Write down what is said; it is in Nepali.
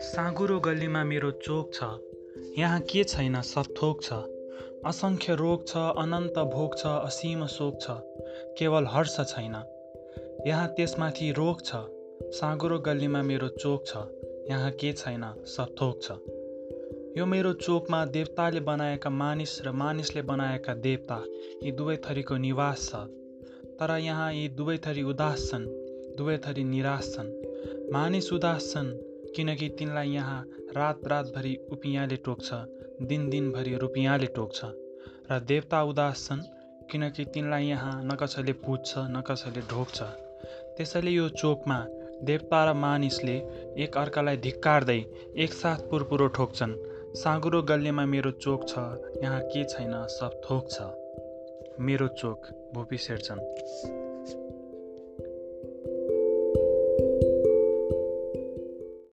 साँघुरो गल्लीमा मेरो चोक छ। यहाँ के छैन सब थोक छ। असङ्ख्य रोग छ अनन्त भोग छ असीम शोक छ। केवल हर्ष छैन। यहाँ त्यसमाथि रोग छ। साँघुरो गल्लीमा मेरो चोक छ। यहाँ के छैन सब छ। यो मेरो चोकमा देवताले बनाएका मानिस र मानिसले बनाएका देवता यी दुवै थरीको निवास छ। तर यहाँ यी दुवै थरी उदास छन् दुवै थरी निराश छन्। मानिस उदास छन् किनकि तिनलाई यहाँ रात रातभरि उपियाँले टोक्छ दिन दिनभरि रुपियाँले टोक्छ। र देवता उदास छन् किनकि तिनलाई यहाँ न कसैले पुज्छ न कसैले ढोक्छ। त्यसैले यो चोकमा देवता र मानिसले एक अर्कालाई धिक्कार्दै एकसाथ पुरपुरो ठोक्छन्। साँगुरो गल्लीमा मेरो चोक छ यहाँ के छैन सब थोक छ। मेरो चोक भोपी शेरचन।